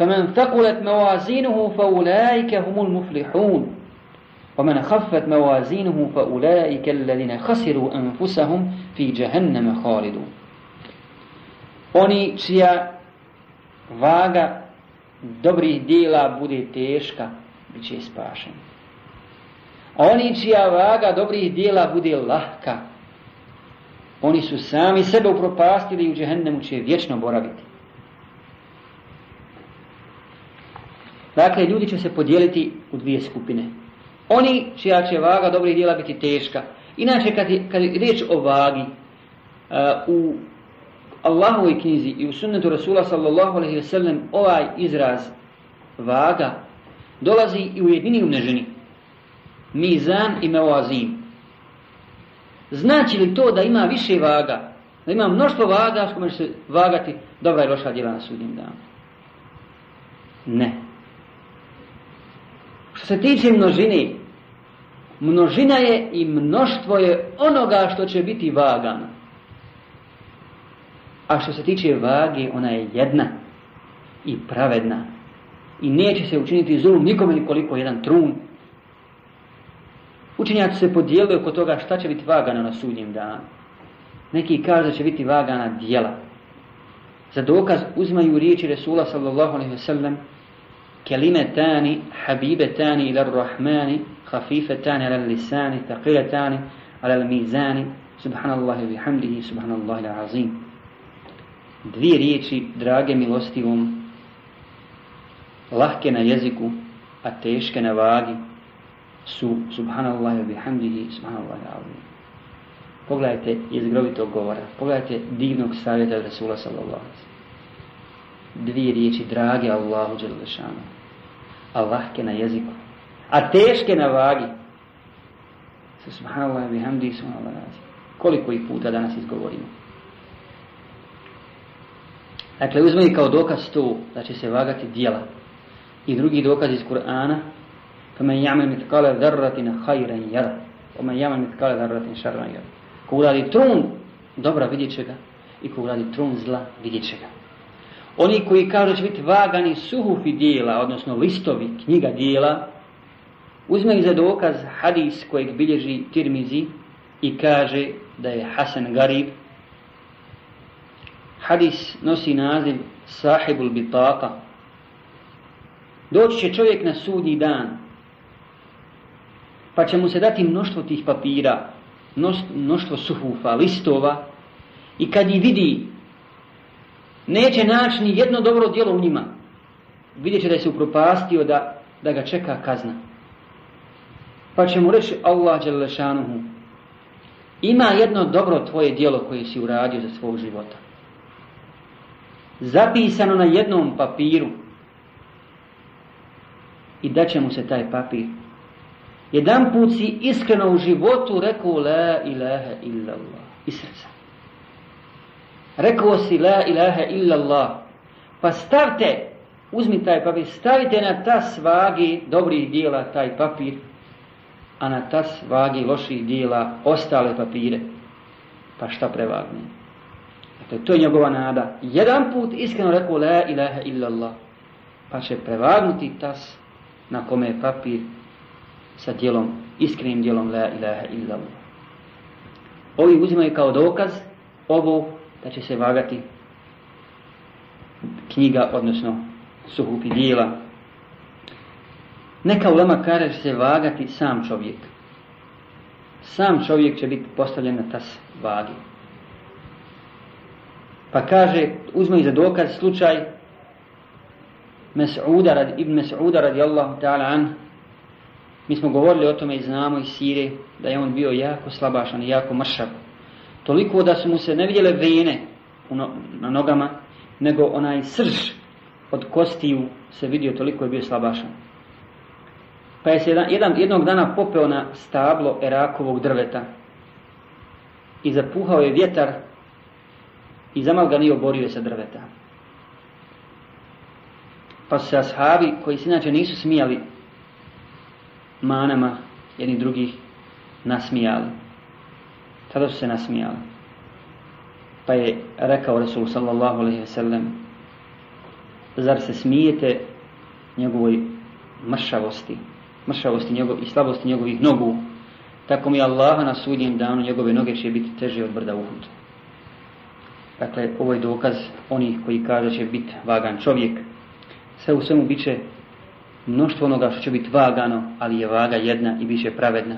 فمن ثقلت موازينه فأولئك هم المفلحون ومن خفت موازينه فأولئك الذين خسروا أنفسهم في جهنم خالدون Oni čija vaga dobrih dijela bude teška, bit će spašeni. A oni čija vaga dobrih dijela bude lahka, oni su sami sebe upropastili i u džehennemu će vječno boraviti. Dakle, ljudi će se podijeliti u dvije skupine. Oni čija će vaga dobrih dijela biti teška. Inače, kad je, kad je riječ o vagi, uh, u Allahovoj knjizi i u sunnetu Rasula sallallahu alaihi ve sellem ovaj izraz vaga dolazi i u jedini umneženi. Mizan i meoazim. Znači li to da ima više vaga? Da ima mnoštvo vaga s kojima se vagati dobra i loša djela na sudnjem danu? Ne. Se tiče množine, množina je i mnoštvo je onoga što će biti vagano. A što se tiče vage, ona je jedna i pravedna. I neće se učiniti zulum nikome nikoliko jedan trun. Učenjaci se podijelili oko toga šta će biti vagano na sudnjem danu. Neki kažu da će biti vagana dijela. Za dokaz uzmaju riječi Resula sallallahu alaihi kelimetani, habibetani ilar rahmani, hafifetani ala lisani, taqiletani ala mizani, subhanallahi bihamdihi, subhanallahi azim. Dvije riječi, drage milostivom, lahke na jeziku, a teške na vagi, su subhanallahi bihamdihi, subhanallahi azim. Pogledajte jezgrovitog govora, pogledajte divnog savjeta Rasula sallallahu dvije riječi drage Allahu Đelešanu, a lahke na jeziku, a teške na vagi. Subhanallah, bihamdi, subhanallah, koliko ih puta danas izgovorimo. Dakle, uzmeni kao dokaz to da će se vagati dijela. I drugi dokaz iz Kur'ana, فَمَنْ يَعْمَلْ مِتْقَالَ ذَرَّةٍ خَيْرًا يَرَ وَمَنْ يَعْمَلْ مِتْقَالَ ذَرَّةٍ شَرًا يَرَ Ko uradi trun, dobra vidjet će ga. I ko uradi trun zla, vidjet će ga. Oni koji kažu da će biti vagani suhufi dijela, odnosno listovi knjiga dijela, uzme za dokaz hadis kojeg bilježi Tirmizi i kaže da je Hasan Garib. Hadis nosi naziv Sahibul Bitaka. Doći će čovjek na sudnji dan, pa će mu se dati mnoštvo tih papira, mnoštvo suhufa, listova, i kad ih vidi neće naći ni jedno dobro djelo u njima. Vidjet će da je se upropastio da, da ga čeka kazna. Pa će mu reći Allah Đelešanuhu, ima jedno dobro tvoje djelo koje si uradio za svog života. Zapisano na jednom papiru i da će mu se taj papir. Jedan put si iskreno u životu rekao la ilaha illallah iz srca. Rekao si la ilaha illa Allah. Pa stavte, uzmi taj papir, stavite na tas vagi dobrih dijela taj papir, a na tas vagi loših dijela ostale papire. Pa šta prevagne? Dakle, to je njegova nada. Jedan put iskreno rekao la ilaha illa Allah. Pa će prevagnuti tas na kome je papir sa dijelom, iskrenim dijelom la ilaha illa Allah. Ovi uzimaju kao dokaz ovo da će se vagati knjiga, odnosno suhupi dijela. Neka ulema kaže će se vagati sam čovjek. Sam čovjek će biti postavljen na tas vagi. Pa kaže, uzme za dokaz slučaj Mes'uda, rad, ibn Mes'uda radijallahu ta'ala an. Mi smo govorili o tome i znamo iz Sire da je on bio jako slabašan i jako mršav toliko da su mu se ne vidjele vene na nogama, nego onaj srž od kostiju se vidio toliko je bio slabašan. Pa je se jedan, jednog dana popeo na stablo erakovog drveta i zapuhao je vjetar i zamal ga nije oborio sa drveta. Pa su se ashabi, koji se inače nisu smijali manama jednih drugih, nasmijali. Tada su se nasmijali. Pa je rekao Rasul sallallahu alaihi wa sallam Zar se smijete njegovoj mršavosti, mršavosti njegov, i slabosti njegovih nogu, tako mi Allaha na sudnjem danu njegove noge će biti teže od brda Uhud. Dakle, ovo je dokaz onih koji kaže će biti vagan čovjek. Sve u svemu bit će mnoštvo onoga što će biti vagano, ali je vaga jedna i bit će pravedna.